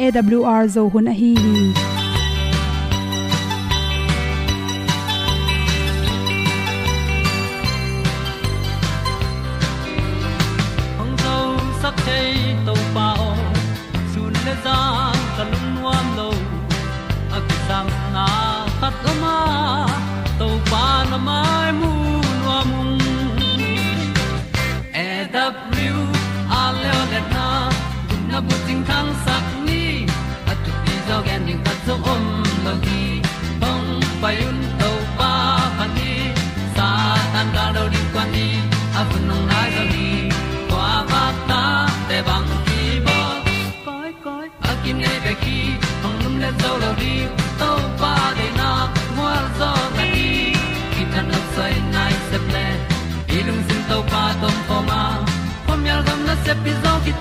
awr zo hun a hi hi.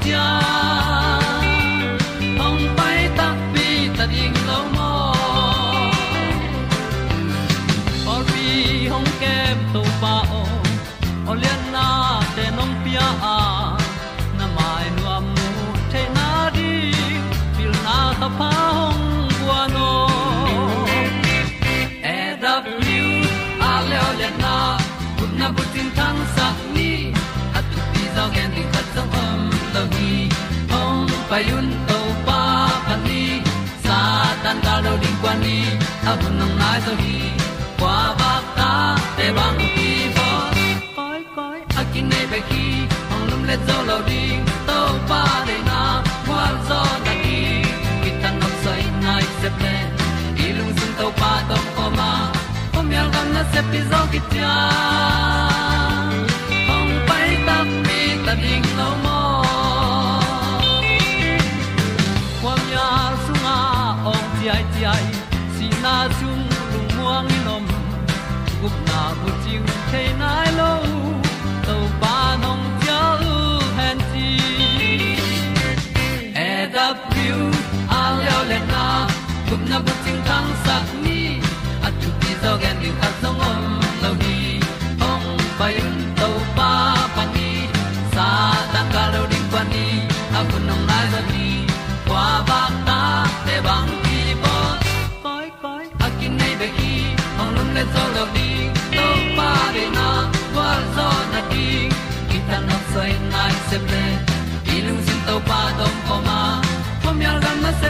Pi na chung lung muang ni nom gup na bu chiu the nai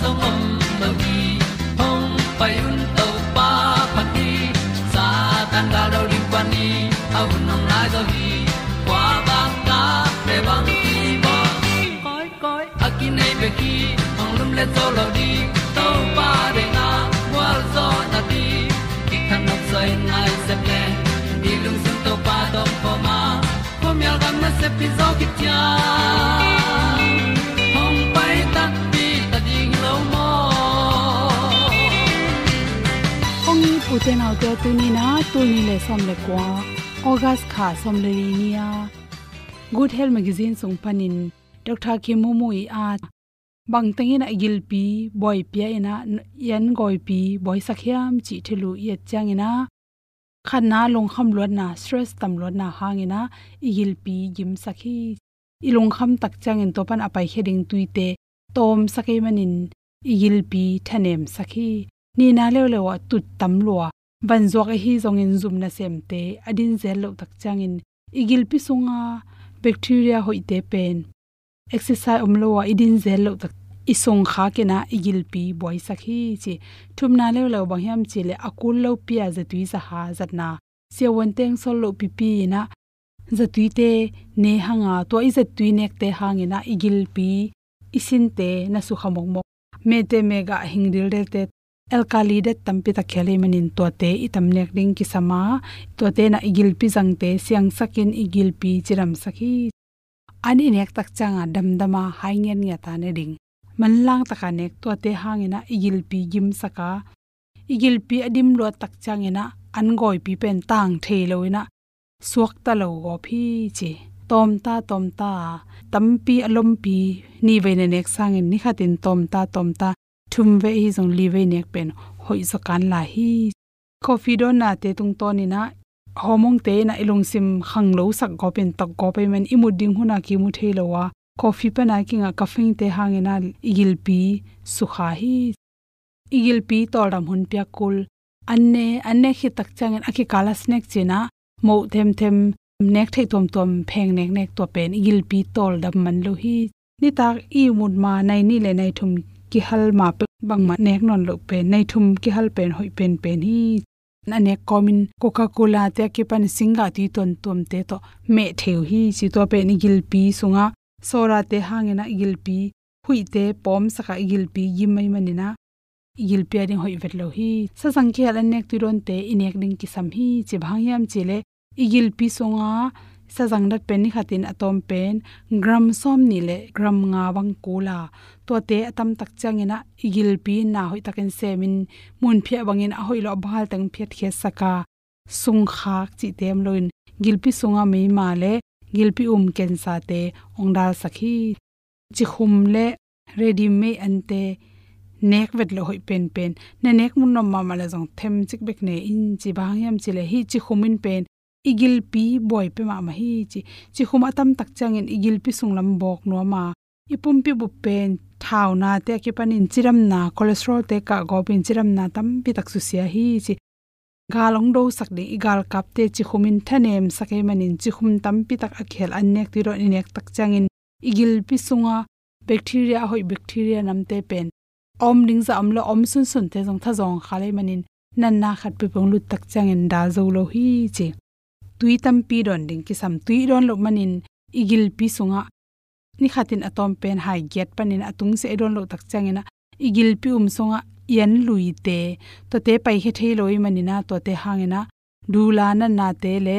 song om lo gi hong pai un to pa pa ti sa tan ga do ri pa ni. Au nong lai do gi kwa ba ta pe bang ki bo koi koi a ki nei be ki ong lum le zo lo di to pa de na wa zo na ti. Ki kan nok sai nai se ple ni lung sun to pa do po ma. Pom yal gam na se pi zo ki ong ni pu te nau te tu ni na tu ni le som le kwa august kha som le ri nia good health magazine sung panin dr khimumu i a bang tengin a gil pi boy pia ina yan goi pi boy sakhiam chi thelu ye changina khanna long kham lot na stress tam lot na hangina igil pi gim sakhi ilong kham tak changin topan apai heading tuite tom sakai manin igil pi thanem sakhi ni na le le wa tut tam lo ban zok e hi zong in zum na sem te adin zel lo tak changin igil pi sunga bacteria hoite pen. Exercise omlo wa idin zel lo tak isong kha ke na igil pi boy sakhi chi. Thumna le lo bang hiam chi le akul lo pia za tui sa ha zat na. Se won teng sol lo pi pi na, za tui te ne hanga to i za tui nek te hangina igil pi isin te na su khamok mok. Me te mega hingdil del te alkali det tampi ta khele menin to te itam nek ding ki sama. To te na igil pi jang te, siang sakin igil pi chiram sakhi. Ani nek tak changa damdama haingen ya ta ne ding. Man lang taka nek to te hangena igil pi gim saka. Igil pi adim lo tak changena an goi pi pen tang the loina suak ta lo go phi chi. Tom ta tom ta. Tampi alom pi. Ni ve ne nek sang ni khatin tom ta tom ta thum ve hi zong li ve nek pen hoi zo kan la hi. Coffee don na te tung to ni na homong te na ilung sim khang lo sak go pen, tak go pe men imu ding huna ki mu the lo wa. Coffee pa na ki nga caffeine te hangena igil pi sukha hi. Igil pi toram hun pya kul. Anne anne khi tak chang akhi kala snack china mo them them nek thei tom tom pheng nek nek to pen igil pi tol dam man lo hi. Ni tak i mun ma nai ni le nai thum ki hal ma pe bang ma nek non lo pe, nei thum ki hal pen hoi pen pen hi na ne komin coca cola te ki pan singa ti ton tom te to me theu hi, si to pe ni gil pi sunga. Sora te hangena gil pi, hui te pom saka gil pi yimai manina gil pi ari hoi vet lo hi. Sa sang ki hal nek turon te inek ding ki sam hi chi bhang yam chile igil pi songa sazang dat pen ni khatin atom pen, gram som ni le gram nga wang kula to te atam tak changena igil pi na hoi takin semin, mun phia bangin a hoi lo bhal tang phet khe saka. Sung khak chi tem loin gilpi sunga mi ma le gilpi um ken sa te ongdal sakhi chi khum le, ready me ante nek vet lo hoi pen pen. Na nek mun nom ma ma la jong them chik bek ne in chi bang yam chi le hi chi khumin pen igil pi boy pe ma ma hi chi. Chi khuma tam tak changin igil pi sunglam bok no ma ipum pi bu pen thau na te ke panin chiram na, cholesterol te ka go pin chiram na tam pi tak su sia hi chi. Galong do sak de igal kap te chi khumin thanem sake manin chi khum tam pi tak a khel an nek ti ro ni nek tak changin igil pi sunga bacteria hoi bacteria nam te pen. Om ding za amlo om sun sun te jong tha jong khale manin nan na khat pi pong lut tak changin da zo lo hi chi tui tam pi don ding ki sam tui don lo manin igil pi sunga ni khatin atom pen hai get panin atung se don lo tak changena igil pi um songa yan lui te. To te pai he the loi manina to te hangena dula na na te le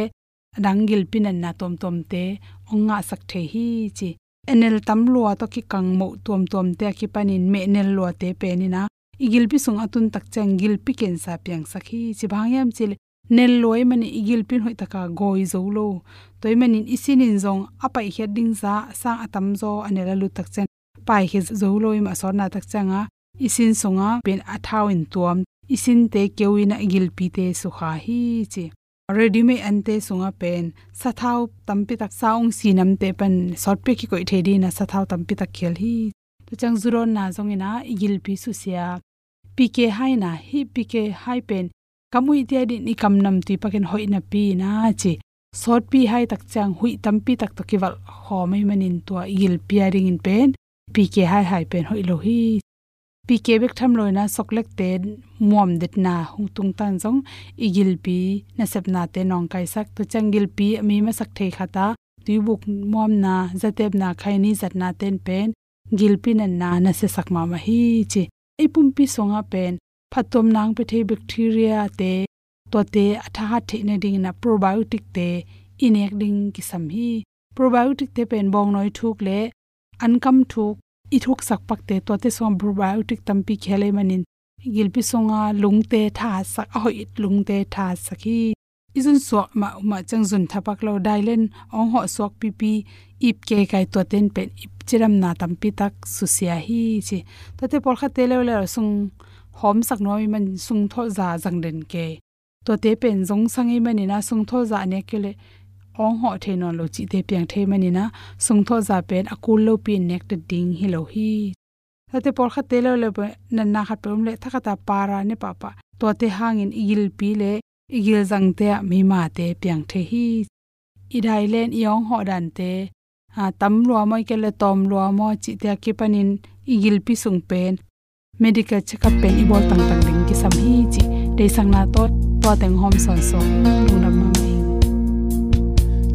dangil pinan na tom tom te. Onga sak the hi chi. Enel tam lo to ki kang mo tom tom te ki panin me nel lo te penina igil pi sunga tun tak chang gil pi ken sa piang sakhi chi bhangyam chile nel loi mani igil pin hoi taka goi zo lo. Toy manin isinin zong apai he ding za sang atam zo anela lu tak chen. Pai he zo loi ma sor na tak changa. Isin songa pen athau in tuam. Isin te kewina igil pi te su kha hi chi. Ready me ante sunga pen. Sathau tampi tak saung sinam te pan sort pe ki koi thedi na sathau tampi tak khel hi. To chang zuron na zongina igil pi su sia. Pk hai na hi pk hai pen. Kamui ti adi ni kam nam ti paken hoi na pi na chi sot pi hai tak chang hui tampi tak to kiwal ho mai manin to igil piaring in pen pi ke hai hai pen hoi lo hi pi ke bek tham loina soklek te muam det na hung tung tan jong igil pi na sep na te nong kai sak to chang gil pi mi ma sak the khata tu buk muam na zatep na khaini zat na ten pen gil pi na na na se sak ma ma hi chi ei pum pi songa pen phatom nang pe the bacteria te to te atha ha the na ding na probiotic te inek ding ki sam hi. Probiotic te pen bong noi thuk le ankam thuk i thuk sak pak te to te som probiotic tampi khele manin. Gilpi songa lungte tha sak a hoi lungte tha sakhi izun so ma ma chang zun thapak lo dailen ong ho sok pi pi ip ke kai to ten pen ip chiram na tampi tak susia hi chi. To te por kha te le le sung hom sak noi man sung tho za jang den ke. To te pen jong sangi mani na sung tho za ne ke le, ong ho the non lo chi te piang the mani na sung tho za pen akul lo pi nek te ding hi lo hi. Tate por kha te lo le na na um kha pum le thaka ta para ne pa pa. To te hangin igil pi le, igil jang te mi ma te piang the hi. Idai len yong ho dan te, a tam lo moi ke le, tom lo mo chi te ki panin igil pi sung pen. Medical checkup pen i bol tang tang ding ki sam hi chi dei sang na tot to teng hom son so lu nam ma mai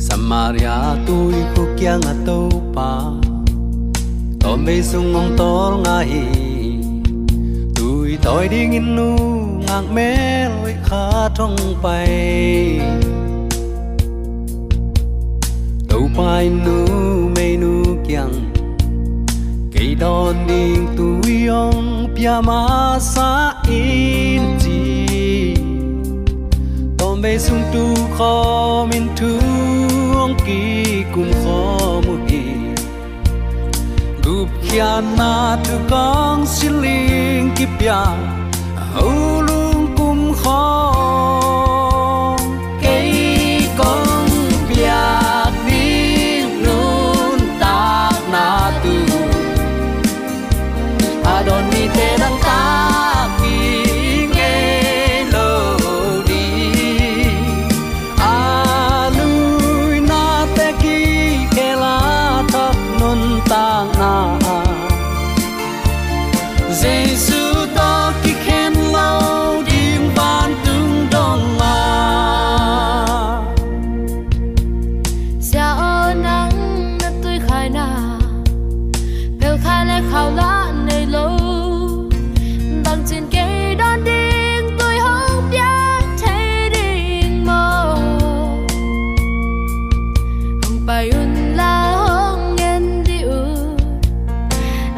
samaria tôi ko kya nga to pa to me sung ngong tol nga hi tôi tôi ding in nu ngang me loi kha thong pai tàu pai nu me nu kyang cây đòn đình tu yong pia ma sa in chi tom be sung tu kho min tu, ong ki kum kho mu hi gup khian na tu kong xin ki pia. Au lung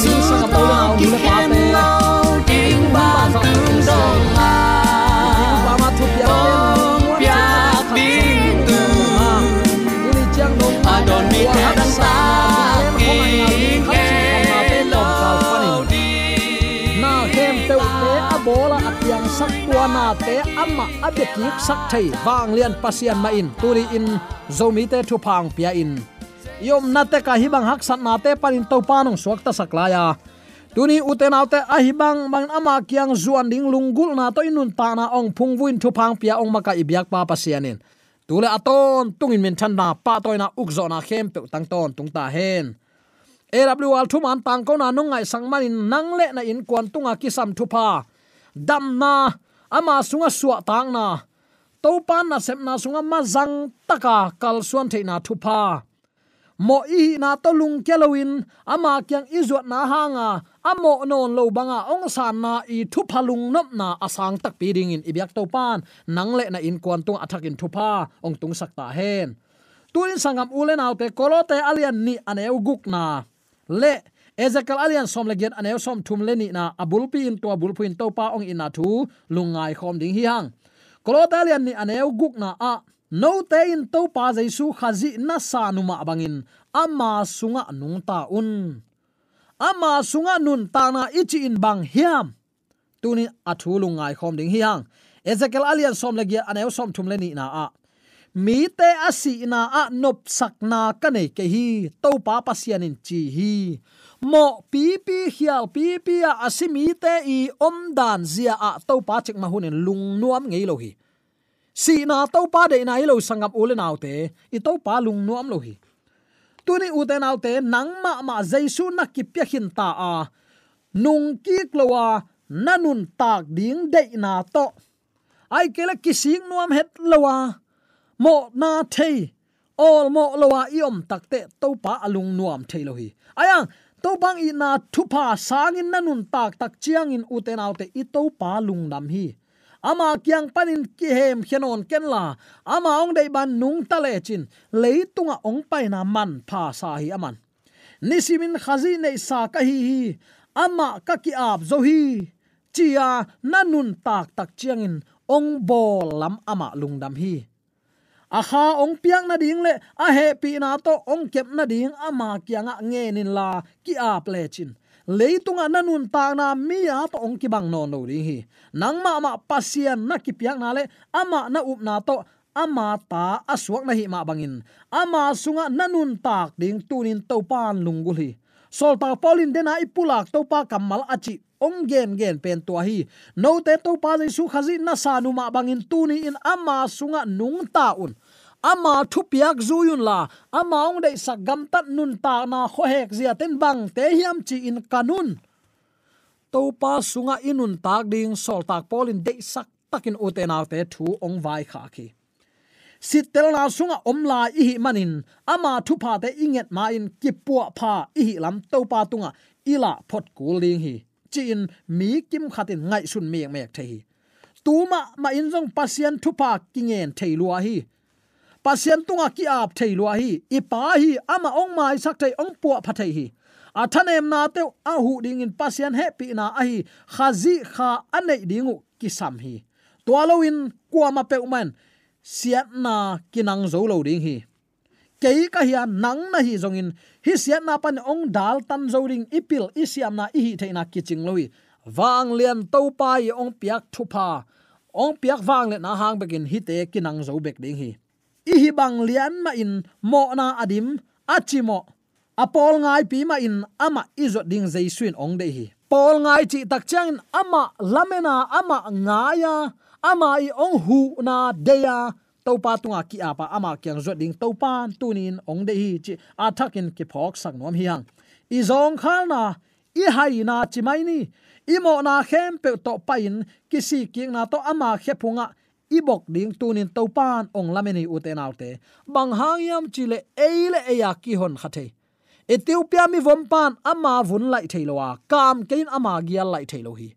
om che zo mi na pa te ding ba tung dong a ba ma thu pia pia ding tu ni chang dong a mi te dang sa ki ke lo na kem te te a bola atyang sak tua te amma abekik sak thei wang lian pasian ma in turi in zomi te thu phang pia in yom na te ka hibang hak san na te panin to panong suak ta saklaya tuni uten autte a hibang bang ama kyang zuan ding lunggul na to inun ta na ong phungwin thu phang pia ong maka ibyak pa pasianin. Tule aton, tungin min than na pa toina ukzo na khem pe tang ton, tung ta hen. AWL thu man tang ko na nung ngai sang manin nang le na in kwan tunga kisam thu pa dam na, ama sunga suwa tang na. To pan na sep na sunga ma zang taka kal suan the na thu pa mo i na to lung kelowin ama kyang izuat na hanga, amo non lo banga ong san na i thu phalung nop na asang tak pi ding in ibyak to pan. Nang le na in kwan tung athak in thu pa ong tung sakta hen. Tuin sangam ulen autte kolote alian ni aneu guk na. Le, ezekiel alian som le aneu som thum le ni na abul pi in to abul pu in to pa ong ina thu lungai khom ding hi hang. Kolote alian ni aneu guk na, a no te in to pa jaisu khazi na sa numa bangin. Ama sunga nung ta un. Ama sunga nun ta na ichi in bang hiam. Tuni athulu ngai khom ding hiang. Ezekiel alian som lagi aneu som thum leni na a. Mi te asi na a nop sak na ka nei ke hi. To pa pasian in chi hi. Mo pi pi hial pi pi a asimi te i om dan zia a to pa chek ma hunin lung nuam ngei lo hi si na to pa de na ilo sangap ule naw te. I to pa lung nuam lo hi. Tuni u te naw te, nang ma ma jaisu na ki pya hin ta a. Nung ki klowa nanun tak ding de na to. Ai kele kising nuam het lowa mo na thei all mo lowa iom takte to pa alung nuam thailo hi. Ayang to bang i na thupa sangin nanun tak tak chiang in uten autte i to pa lung nam hi ama kyang panin ki hem khianon ken la. Ama ong dei ban nung ta le chin. Leitunga ong pai na man pha sa hi aman. Nisimin khazi nei sa ka hi hi. Ama ka ki ap zo hi. Chia nanun tak tak chiang in ong bol lam ama lungdam hi. A ong piang na ding le. A he pi na to ong kep na ding ama kyanga nge nin la ki ap le chin leitunga nanun ta na mi a to ong ki bang no no ri hi. Nang ma ma pasian na ki piang na le, ama na up na to, ama ta aswak na hi ma bangin. Ama sunga nanun tak ding tunin to pan lungul hi. Sol ta polin dena ipulak to pa kamal achi ong gen gen pen to hi. No te to pa su khazi na sa nu ma bangin tuni in ama sunga nung ta un ama thu piak zuyun la. Ama ong dei sagam tat nun ta na kho hek zia ten bang te hiam chi in kanun. To pa sunga inun tak ding sol tak polin dei sak takin uten autte thu ong vai kha ki. Sitel na sunga omla i hi manin. Ama thu pa te inget ma in kipua pha i hi lam to pa tunga. Ila phot kuling hi. Chin mi kim khatin ngai sun mek mek hi. Tuma ma in jong pasien thu pa kingen theilua hi pasien tunga ki ap thei lua hi. I pa hi, ama ong mai sak thei ong pu pha thei hi. A thanem na te a hu ding in pasien happy na a hi. Khazi kha anei dingu ki sam hi. To in kwa ma pe man siat na kinang zo lo ding hi. Kei ka hian nang na hi zongin. Hi siat na pan ong dal tan zo ding. Ipil isiam na, i hi theina kiching loi wang lian to pa i ong piak thu pa. Ong piak wang le na hang bekin hi te kinang zo bek ding hi i hi bang lian ma in mo na adim achimo apol ngai pi ma in ama izot ding jaisuin ong de hi. Pol ngai chi tak chang ama lamena, ama ngaya, ama i ong hu na deya topa tunga ki apa ama kyang zot ding topan tunin ong de hi chi athakin ki phok sak nom hi hang i zong khal na, i hai na chi mai ni. I mo na khem pe to pain ki si ki na to ama khe phunga ibok ding tunin topan ong lameni uten autte bang hangyam chile eile eya ki hon khathe ethiopia mi vompan ama vun lai theilowa. Kam kein ama gial lai theilo hi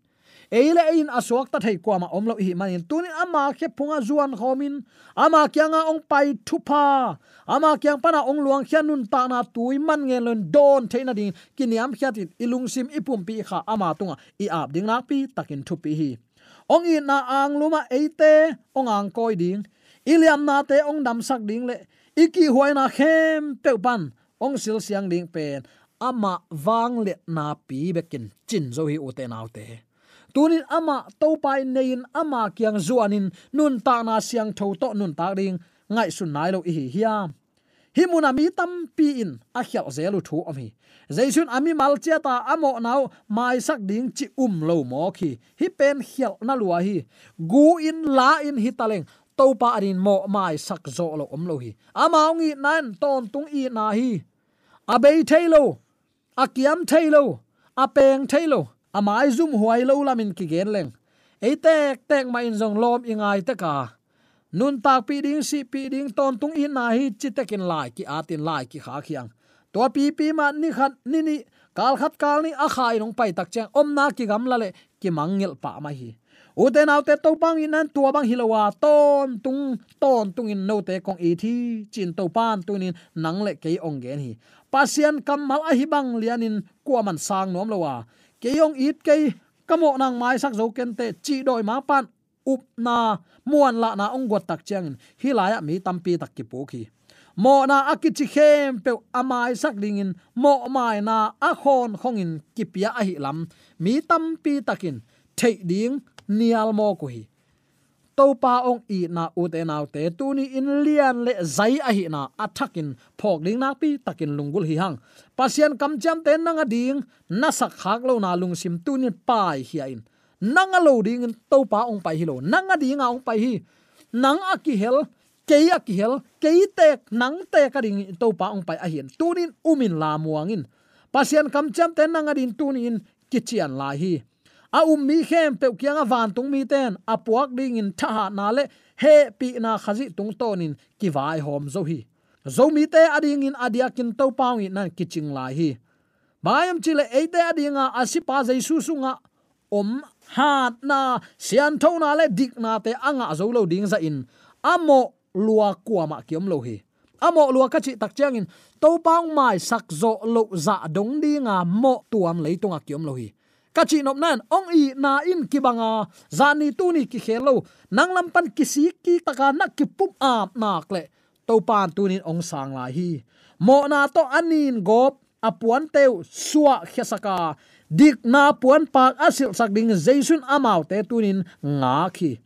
eile in aswak ta thei kwama omlo hi manin tunin ama khe phunga zuan khomin. Ama kyanga ong pai thupa. Ama kyang pana ong luang khianun ta na tui man nge lon don theina ding. Kiniam khiatin ilung sim ipum pi kha ama tunga. I ap ding nak pi takin thupi hi ong in na ang luma eite, ong ang koi ding. Iliam na te ong dam sak ding le. Iki huai na khem pe pan, ong sil siang ding pen. Ama wang le na pi bekin, chin zo hi ute naw te. Tunin ama to pai nein, ama kyang zuanin, nun ta na siang tho to nun ta ding. Ngai sun nai lo hi hiam himuna mi tam pi in. A khial zelu thu ami. Hi jaisun ami mal chia ta amo nau mai sak ding chi um lo mo khi. Hi pen khial na lua hi. Gu in, la in hi taleng to pa arin mo mai sak zo lo om lo hi. Ama ngi nan ton tung i na hi. Abei thailo akiam thailo apeng thailo amai zum huai lo lamin ki gen leng. Ei tek tek ma in zong lom ingai te ka nun tak pi ding si pi ding ton tung in na hi chi tekin lai ki atin lai ki kha khiang. To pi pi ma ni khat ni ni, kal khat kal ni a khai nong pai tak chang om na ki gam la le ki mangel pa ma hi. U te nau te to pang in nan tua bang hilowa ton tung ton tung in no te kong i thi, chin to pan tunin nang le ke ong gen hi. Pasian kamal a hi bang lianin kwa man sang nom lowa ke yong it ke kamo nang mai sak zo ken te chi doi ma pan up na muan la na ong got tak chang hi la ya mi tampi tak ki pu khi mo na akichi khem pe amai sak ding in mo mai na a khon khong in kipia a hi lam mi tampi takin thei ding nial mo ko hi to pa ong i na u te nau te tu ni in lian le zai a hi na athakin phok ding nak pi takin lungul hi hang pasian kam cham ten nanga ding na sak khak lo na lung sim tu ni pai hi in nanga lo ding to pa ong pai hi lo nanga ding ong pai hi nang a ki hel ke a ki hel ke tek nang te ka ding to pa ong pai a hian tunin umin la muangin pasian kam cham ten nanga din tunin kichian la hi a um mi khem pe kyanga van tung mi ten a puak ding in tha na le he pi na khazi tung tonin ki vai hom zo hi zomi te ading in adia kin to pawi nan kiching la hi bayam chile eite, adinga asipa jaisu sunga om hat na sian tho na le dik na te anga zo lo ding za in. Amo lua kuama kiom lo hi. Amo lua ka chi tak chang in. To paung mai sak zo lo za dong di nga mo tuam leitunga kiom lo hi. Ka chi nop nan, ong i na in ki banga zani tu ni ki khelo nang lam pan ki si ki taka na ki pup ap nak le. To pan tu ni ong sang la hi. Mo na to anin gop apuan teu suwa khesaka dik na puan pak asil sak ding jaisun amau te tunin nga khi.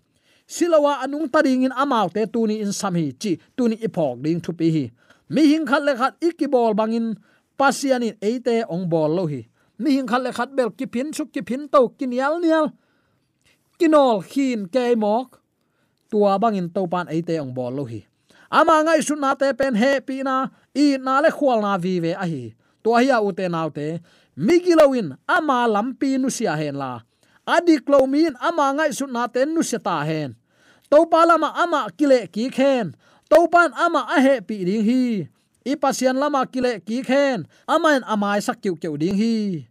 Silawa anung tading in amau te tuni in samhi chi tuni ipok ding thupi hi. Mi hing khat le khat ikibol bangin pasianin eite ong bol lo hi. Mi hing khat le khat bel ki pin suk ki pin to kin yal nial. Kinol khin ke mok. Tua bangin to pan eite ong bol lo hi. Ama ngai sun na te pen he pi na, i na le khwal na vi ve a hi. To hi u te nau te migilowin ama lampi nu sia hen la. Adik lo min ama ngai su na ten nu sia ta hen to palama ama kile ki khen to pan ama a he pi ding hi. I pasian lama kile ki khen ama en amai sak kiu kiu ding hi.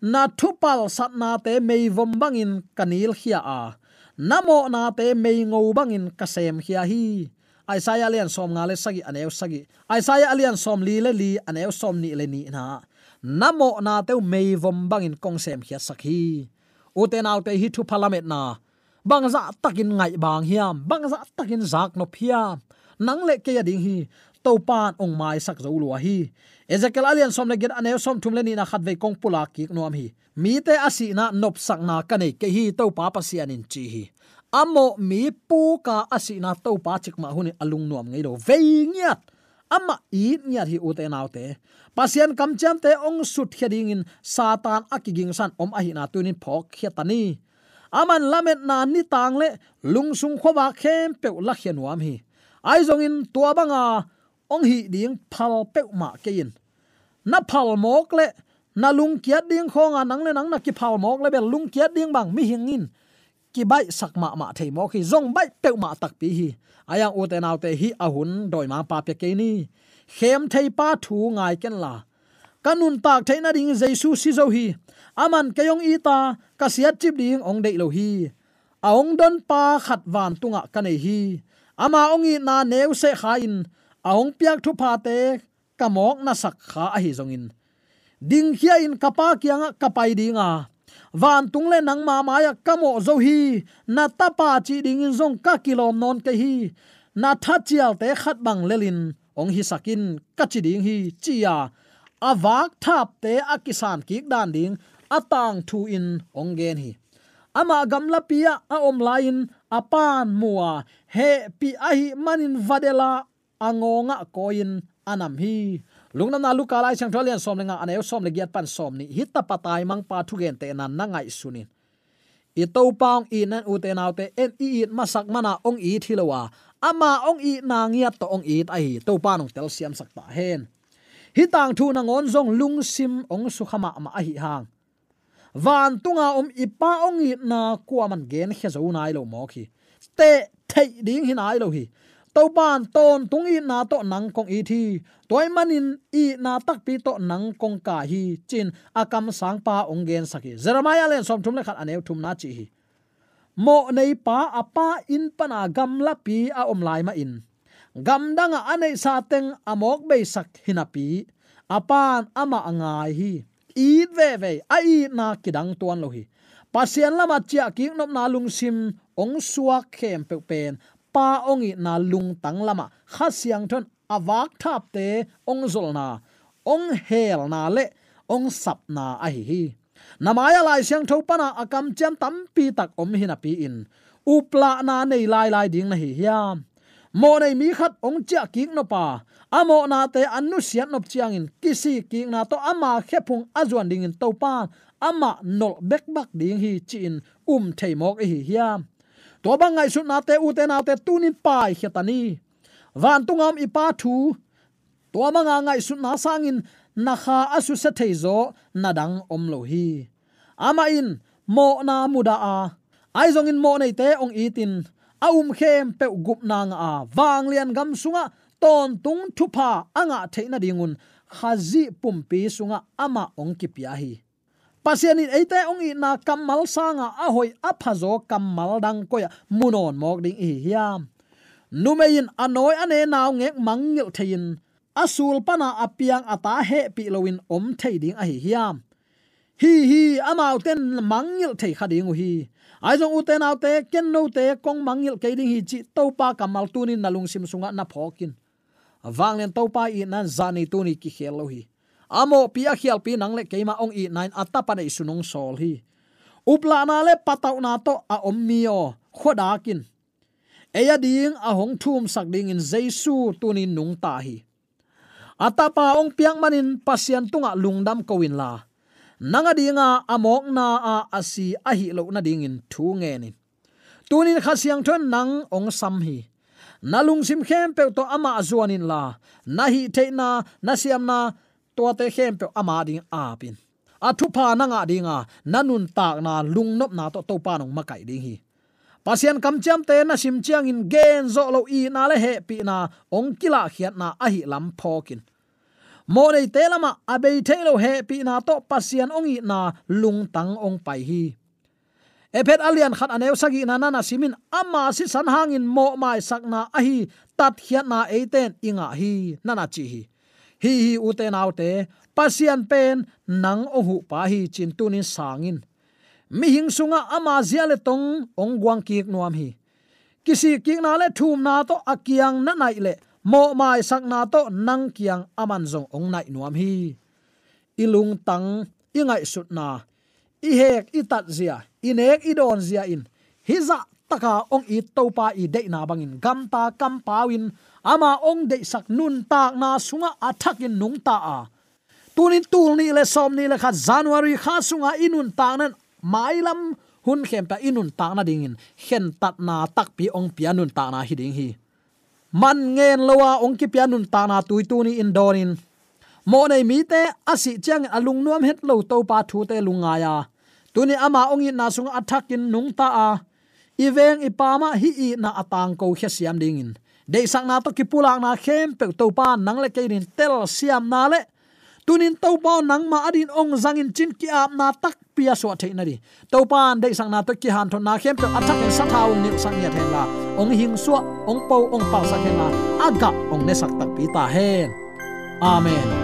Na thupal sat na te mei vom bangin kanil khia a. Namo na te mei ngo bangin kasem khia hi. Aisaya lian som nga le sagi aneu sagi. Aisaya alian som li le li, aneu som ni le ni na namo na teu mei vom bangin kong sem khia sakhi uten autte hi thu parliament na. Bangza takin ngai bang hiam bangza takin zak no phia nang le ke ding hi. To pan ong mai sak zo lua hi. Ezekiel alian som le get ane som thum le ni na khat ve kong pula ki nom hi. Mi te asi na nop sak na ka nei ke hi to pa pa si anin chi hi. Amo mi pu ka asi na to pa chik ma huni alung nuam ngei lo ve ngiat ama i ngiat hi ute naute pasian kam cham te ong sut khading in satan akiging san om ahi na tunin phok khiatani aman lamet na ni tang le lungsung khowa khem pe la khianuam hi. Ai zong in tua banga ong hi ding phal pe ma ke in. Na phal mok le, na lung kiat ding khonga nang le nang na ki phal mok le be lung kiat ding bang mi hingin ki bai sakma ma thei mo khi zong bai pe ma tak pi hi. Aya u te nau te hi ahun doi ma pa pe ke ni. Khem thei pa thu ngai ken la. Kanun tak thei na ding jesu si zo hi. Aman keyong i ta, ka siat chip ding ong dei lo hi. Aong don pa khat van tunga ka nei hi. Ama ong i na neu se kha in. Aong piak thu pa te kamok na sak kha a hi zong in. Ding khia in kapa kianga kapai dinga van tung le nang ma maya kamo zo hi. Na tapa chi ding in zong ka kilom non ke hi. Na tha chial te khat bang lelin ong hi sakin, ka chi ding hi chia awak thap te akisan kik dan ding atang thu in, ong gen hi. Ama gamla pia a om lain apan mua he pi ahi manin vadela angonga koin anam hi lungnam na luka lai chang tholian som lenga aneu som le giat pan som ni hita patai mang pa thu gen te nan na ngai sunin i to paung i nan u te nau te en i i masak mana ong i thilowa ama ong i na ngia to ong i ai to pa nong tel siam sak ta hen hi tang thu na ngon zong lung sim ong su khama ma a hi hang van tunga om ipa ong i na kwa man gen khe zo nai lo mo khi te thei ding hin ai lo hi to ban ton tung i na to nang kong i thi. Toy manin i na tak pi to nang kong ka hi. Chin akam sang pa ong gen saki jeremiah len som thum le khat anew thum na chi hi. Mo nei pa apa in pana gam la pi a om lai ma in. Gam danga anei sa teng amok be sak hinapi apan ama angai hi. I ve ve ai na kidang tuan lo hi. Pasian lama chia ki nom na lung sim ong suak khem pe pen pa ongi na lung tang lama. Kha siang thon awak thap te ong zol na, ong hel na le, ong sap na a hi hi. Namaya lai siang tho pana akam cham tam pi tak om hi na pi in. Upla na nei lai lai ding na hi hiam mo nei mi khat ong cha ki no pa. Amo na te anu sian nop chiang in. Kisi ki na to ama khepung azuan ding in to pa. Ama nol bek bak ding hi chin um thei mok e hi hiam to bangai su na te u te na te tunin pai khetani van tungam ipa thu. To manga ngai su na sangin na kha asu se theizo nadang om lo hi ama in, mo na muda a. Ai zong in mo nei te ong itin. A khem pe gup nang a. Wang lian gam sunga, ton tung thupa anga theina dingun. Khazi pumpi sunga ama ong ki pia hi pasian in eite ong i na kamal sanga a hoi a phazo kamal dang koya. Munon mok ding hi hiam. Numein anoi ane naw nge mangil thein asul pana apiang ata he pi loin om thei ding a hi hiam. Hi hi, amau ten mangil thei khading hi ai jong uten autte ken no te kong mangil ke ding hi chi to pa kamal tunin nalung sim sunga na phokin. Awang len to pa i nan zani tuni ki khel hi amo pi a khial pi nang le keima ong i nine ata pa nei sunong sol hi. Upla na le patau na to a om mio khoda kin. Eya ding a hong thum sak ding in jesu tunin nung ta hi. Atapa ong piang manin pasian tunga lungdam kowin la. Nanga dinga amok na a asi a hi lo na ding in thu nge ni. Tunin khasiang thon nang ong sam hi. Nalung sim khem pe to ama azuanin la. Na hi te na na siam na to te hem pe ama ding a pin. A thu pa na nga dinga nanun tak na lung nop na to to pa nong makai ding hi. Pasian kam cham te na sim chiang in gen zo lo i na le he pi na ong kila khiat na a hi lam phokin mo nei te lama abei the lo he pi na to pasian ong i na lung tang ong pai hi. Ephet alian khat aneu sagi na na simin ama si san hangin mo mai sakna a hi tat hiat na eiten inga hi nana chi hi hi hi uten autte pasian pen, nang ohu pa hi chin tunin sangin. Mi hing sunga ama zia le tong, ong guang ki nuam hi. Kisi ki na le thum na to akiang na nai le, mo mai sak na to nang kiang aman zong ong nai nuam hi. Ilung tang, ingai sut na. I hek i tat zia, inek i don zia in. Hiza taka ong i topa i de na bangin. Gam ta kam pawin. Ama ong de sak nun tak na sunga athakin nung ta a. Tunin tul ni le som ni le kha january kha sunga inun ta nan mailam. Hun khem pa inun ta na dingin hen tat na tak pi ong pianun ta na hi ding hi. Man ngen lowa ong ki pianun ta na tui tu ni in donin mo nei mi te asi chang alung nuam het lo to pa thu te lunga ya. Tuni ama ong in na sung athakin nung ta a iveng ipama hi i na atang ko khe siam ding in. De sang na to ki pulang na khem pe to pa nang le ke rin tel siam na le. Tunin to pa nang ma adin ong zangin chin ki ap na tak pia so the na ri to pan de sang na to ki han thon na khem pe athak en sa thawung ni sang ya then la. Ong hing suwa ong po ong pa sa khen la. Aga, ong ne sak tak pi ta hen. Amen.